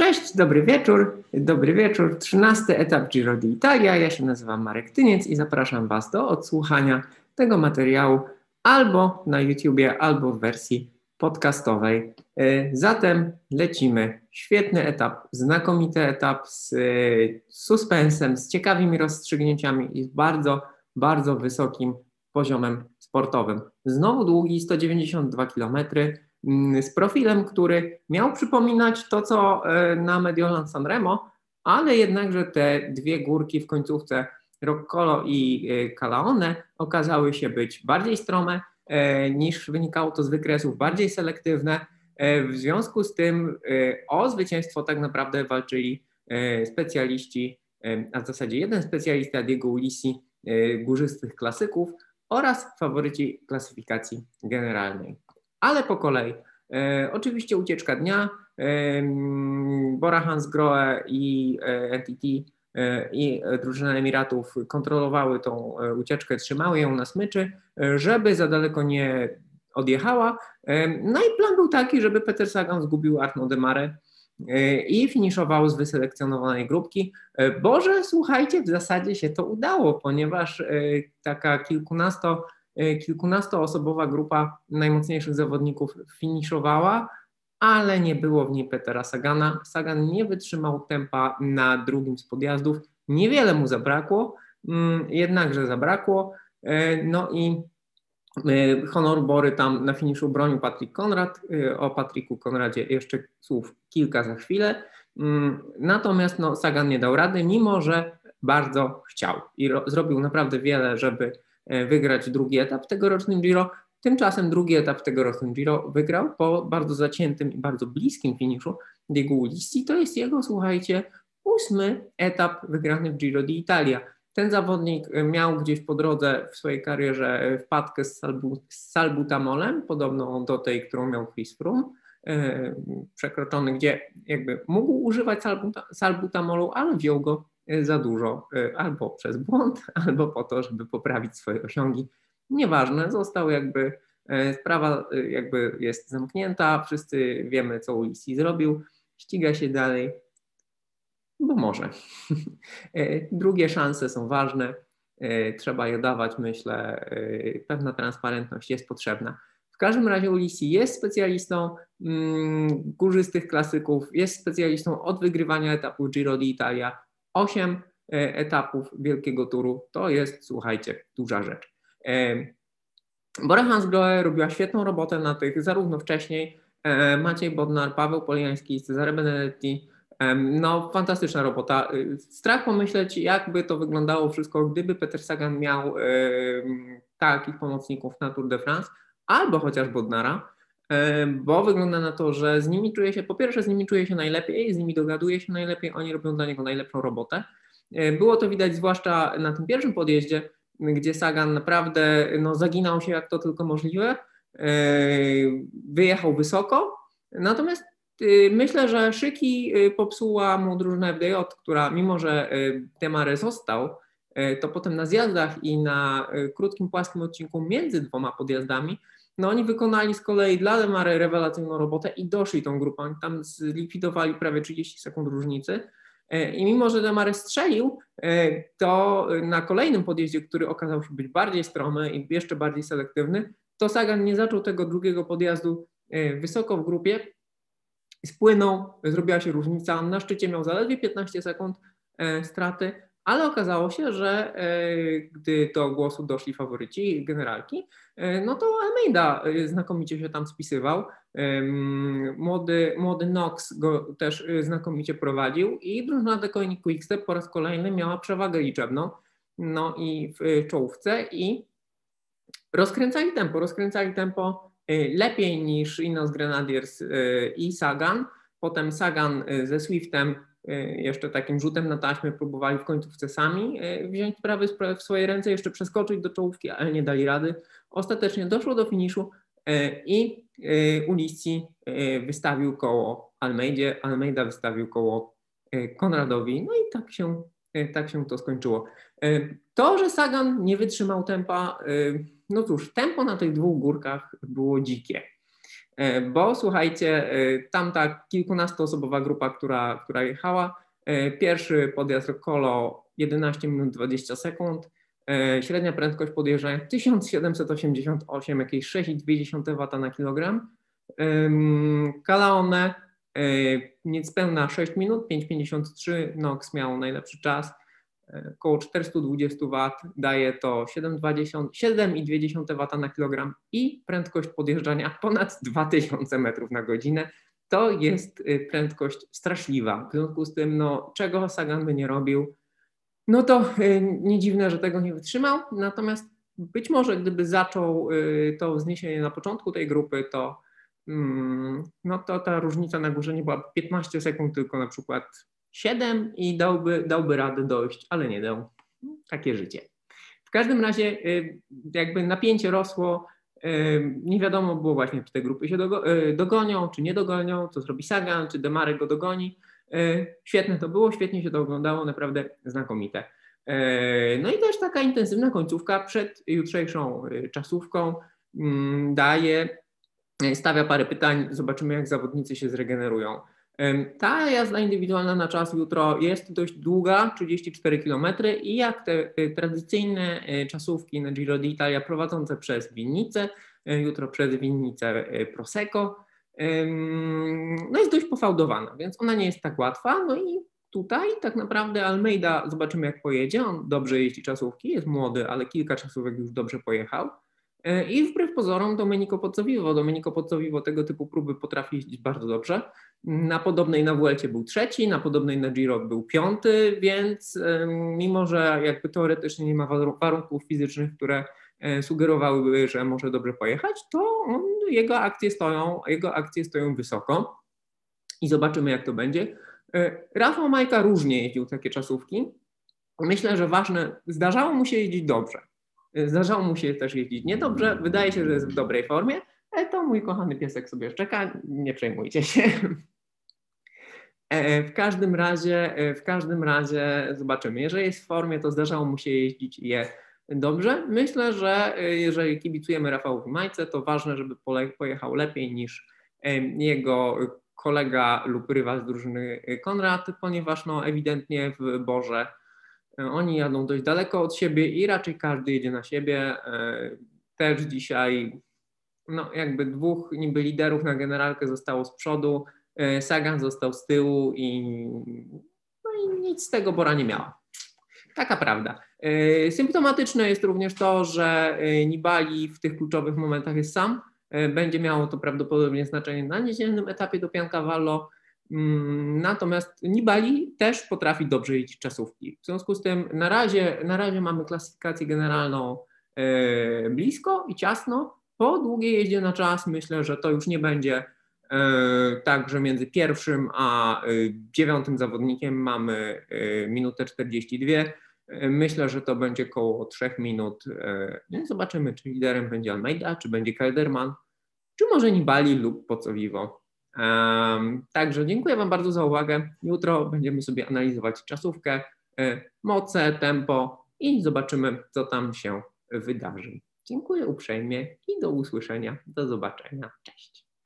Cześć, dobry wieczór. Dobry wieczór. Trzynasty etap Giro d'Italia. Ja się nazywam Marek Tyniec i zapraszam Was do odsłuchania tego materiału albo na YouTubie, albo w wersji podcastowej. E, zatem lecimy. Świetny etap, znakomity etap z e, suspensem, z ciekawymi rozstrzygnięciami i z bardzo, bardzo wysokim poziomem sportowym. Znowu długi 192 kilometry z profilem, który miał przypominać to, co e, na Mediolan Sanremo, ale jednakże te dwie górki w końcówce Roccolo i e, Calaone okazały się być bardziej strome e, niż wynikało to z wykresów, bardziej selektywne. W związku z tym o zwycięstwo tak naprawdę walczyli specjaliści, a w zasadzie jeden specjalista Diego Ulisi, górzystych klasyków oraz faworyci klasyfikacji generalnej ale po kolei. E, oczywiście ucieczka dnia. E, Bora Hansgrohe i e, NTT i drużyna Emiratów kontrolowały tą ucieczkę, trzymały ją na smyczy, żeby za daleko nie odjechała. No i plan był taki, żeby Peter Sagan zgubił Arnaud Demare i finiszował z wyselekcjonowanej grupki. Boże, słuchajcie, w zasadzie się to udało, ponieważ taka kilkunasto kilkunastoosobowa grupa najmocniejszych zawodników finiszowała, ale nie było w niej Petera Sagana. Sagan nie wytrzymał tempa na drugim z podjazdów. Niewiele mu zabrakło, mm, jednakże zabrakło. E, no i e, honor Bory tam na finiszu bronił Patryk Konrad. O Patryku Konradzie jeszcze słów kilka za chwilę. Mm, natomiast no, Sagan nie dał rady, mimo że bardzo chciał i zrobił naprawdę wiele, żeby wygrać drugi etap tegorocznym Giro. Tymczasem drugi etap tegorocznym Giro wygrał po bardzo zaciętym i bardzo bliskim finiszu Diego Ulissi. To jest jego, słuchajcie, ósmy etap wygrany w Giro d'Italia. Ten zawodnik miał gdzieś po drodze w swojej karierze wpadkę z, salbu, z salbutamolem, podobną do tej, którą miał Chris Froome, e, przekroczony, gdzie jakby mógł używać salbutamolu, ale wziął go za dużo, y, albo przez błąd, albo po to, żeby poprawić swoje osiągi. Nieważne, został jakby, y, sprawa jakby jest zamknięta, wszyscy wiemy, co Ulisi zrobił, ściga się dalej, bo może. Drugie szanse są ważne, trzeba je dawać, myślę, pewna transparentność jest potrzebna. W każdym razie Ulisi jest specjalistą mm, górzystych klasyków, jest specjalistą od wygrywania etapu Giro d'Italia, 8 e, etapów wielkiego turu to jest, słuchajcie, duża rzecz. E, Bora Hansgrohe robiła świetną robotę na tych, zarówno wcześniej e, Maciej Bodnar, Paweł Poliański, Cezary Benedetti, no, fantastyczna robota. Strach pomyśleć, jakby to wyglądało wszystko, gdyby Peter Sagan miał takich pomocników na Tour de France, albo chociaż Bodnara, bo wygląda na to, że z nimi czuje się, po pierwsze z nimi czuje się najlepiej, z nimi dogaduje się najlepiej, oni robią dla niego najlepszą robotę. Było to widać zwłaszcza na tym pierwszym podjeździe, gdzie Sagan naprawdę no, zaginał się jak to tylko możliwe, wyjechał wysoko, natomiast y, myślę, że szyki y, popsuła mu drużyna FDJ, która mimo, że y, Temare został, to potem na zjazdach i na krótkim, płaskim odcinku między dwoma podjazdami no oni wykonali z kolei dla Lemary rewelacyjną robotę i doszli tą grupą. Tam zlikwidowali prawie 30 sekund różnicy. E, I mimo, że Demary strzelił, e, to na kolejnym podjeździe, który okazał się być bardziej stromy i jeszcze bardziej selektywny, to Sagan nie zaczął tego drugiego podjazdu e, wysoko w grupie, spłynął, zrobiła się różnica. Na szczycie miał zaledwie 15 sekund straty, ale okazało się, że e, gdy do głosu doszli faworyci generalki, e, no to Almeida e, znakomicie się tam spisywał. Młody, młody Knox go też znakomicie prowadził i drużyna Decoyni Quickstep po raz kolejny miała przewagę liczebną no i w czołówce i rozkręcali tempo, rozkręcali tempo lepiej niż Inos Grenadiers i Sagan. Potem Sagan ze Swiftem jeszcze takim rzutem na taśmę próbowali w końcówce sami e, wziąć sprawy w swoje ręce, jeszcze przeskoczyć do czołówki, ale nie dali rady. Ostatecznie doszło do finiszu e, i Ulissi wystawił koło Almeidzie, Almeida wystawił koło Konradowi, no i tak się, tak się to skończyło. To, że Sagan nie wytrzymał tempa, no cóż, tempo na tych dwóch górkach było dzikie. Bo słuchajcie, tamta kilkunastoosobowa grupa, która, która jechała, pierwszy podjazd Kolo 11 minut 20 sekund, średnia prędkość podjeżdżania 1788, jakieś 6,2 W na kilogram. Kalaone niespełna 6 minut, 5,53, Nox miał najlepszy czas, około 420 W, daje to 7,2 W na kilogram i prędkość podjeżdżania ponad 2000 metrów na godzinę. To jest y, prędkość straszliwa. W związku z tym, no, czego Sagan by nie robił, no to y, nie dziwne, że tego nie wytrzymał. Natomiast być może gdyby zaczął y, to wzniesienie na początku tej grupy, to mm, no to ta różnica na górze nie była 15 sekund, tylko na przykład 7 i dałby, dałby radę dojść, ale nie dał. Takie życie. W każdym razie y, jakby napięcie rosło, nie wiadomo było właśnie, czy te grupy się dogonią, czy nie dogonią, co zrobi Sagan, czy Demarek go dogoni. Świetne to było, świetnie się to oglądało, naprawdę znakomite. No i też taka intensywna końcówka przed jutrzejszą czasówką mm, daje, stawia parę pytań, zobaczymy jak zawodnicy się zregenerują. Ta jazda indywidualna na czas jutro jest dość długa, 34 km i jak te tradycyjne czasówki na Giro d'Italia prowadzące przez winnicę, jutro przez winnicę Prosecco, no jest dość pofałdowana, więc ona nie jest tak łatwa. No i tutaj tak naprawdę Almeida, zobaczymy jak pojedzie, on dobrze jeździ czasówki, jest młody, ale kilka czasówek już dobrze pojechał. E, I wbrew pozorom Domenico Pozzovivo, Domenico Pozzovivo tego typu próby potrafi jeździć bardzo dobrze. Na podobnej na Vuelcie był trzeci, na podobnej na Giro był piąty, więc mimo, że jakby teoretycznie nie ma warunków fizycznych, które E, sugerowałyby, że może dobrze pojechać, to on, jego akcje stoją, jego akcje stoją wysoko i zobaczymy jak to będzie. E, Rafał Majka różnie jeździł takie czasówki. Myślę, że ważne, zdarzało mu się jeździć dobrze. E, zdarzało mu się też jeździć niedobrze. Wydaje się, że jest w dobrej formie. To mój kochany piesek sobie czeka, nie przejmujcie się. W każdym razie, w każdym razie zobaczymy. Jeżeli jest w formie, to zdarzało mu się jeździć je dobrze. Myślę, że y, jeżeli kibicujemy Rafałowi Majce, to ważne, żeby pojechał lepiej niż jego kolega lub rywal z drużyny y, Konrad, ponieważ no ewidentnie w Borze y, oni jadą dość daleko od siebie i raczej każdy jedzie na siebie. Też dzisiaj no jakby dwóch niby liderów na generalkę zostało z przodu, Sagan został z tyłu i, no i nic z tego Bora nie miała. Taka prawda. E, symptomatyczne jest również to, że e, Nibali w tych kluczowych momentach jest sam. E, będzie miało to prawdopodobnie znaczenie na niedzielnym etapie do Piancavallo. Mm, natomiast Nibali też potrafi dobrze jeździć czasówki. W związku z tym na razie, na razie mamy klasyfikację generalną blisko i ciasno. Po długiej jeździe na czas myślę, że to już nie będzie tak, że między pierwszym a dziewiątym zawodnikiem mamy minutę 42 Myślę, że to będzie około 3 minut. No zobaczymy, czy liderem będzie Almeida, czy będzie Kelderman, czy może Nibali lub Pocowiwo. Także dziękuję Wam bardzo za uwagę. Jutro będziemy sobie analizować czasówkę, e, moce, tempo i zobaczymy, co tam się wydarzy. Dziękuję uprzejmie i do usłyszenia. Do zobaczenia. Cześć.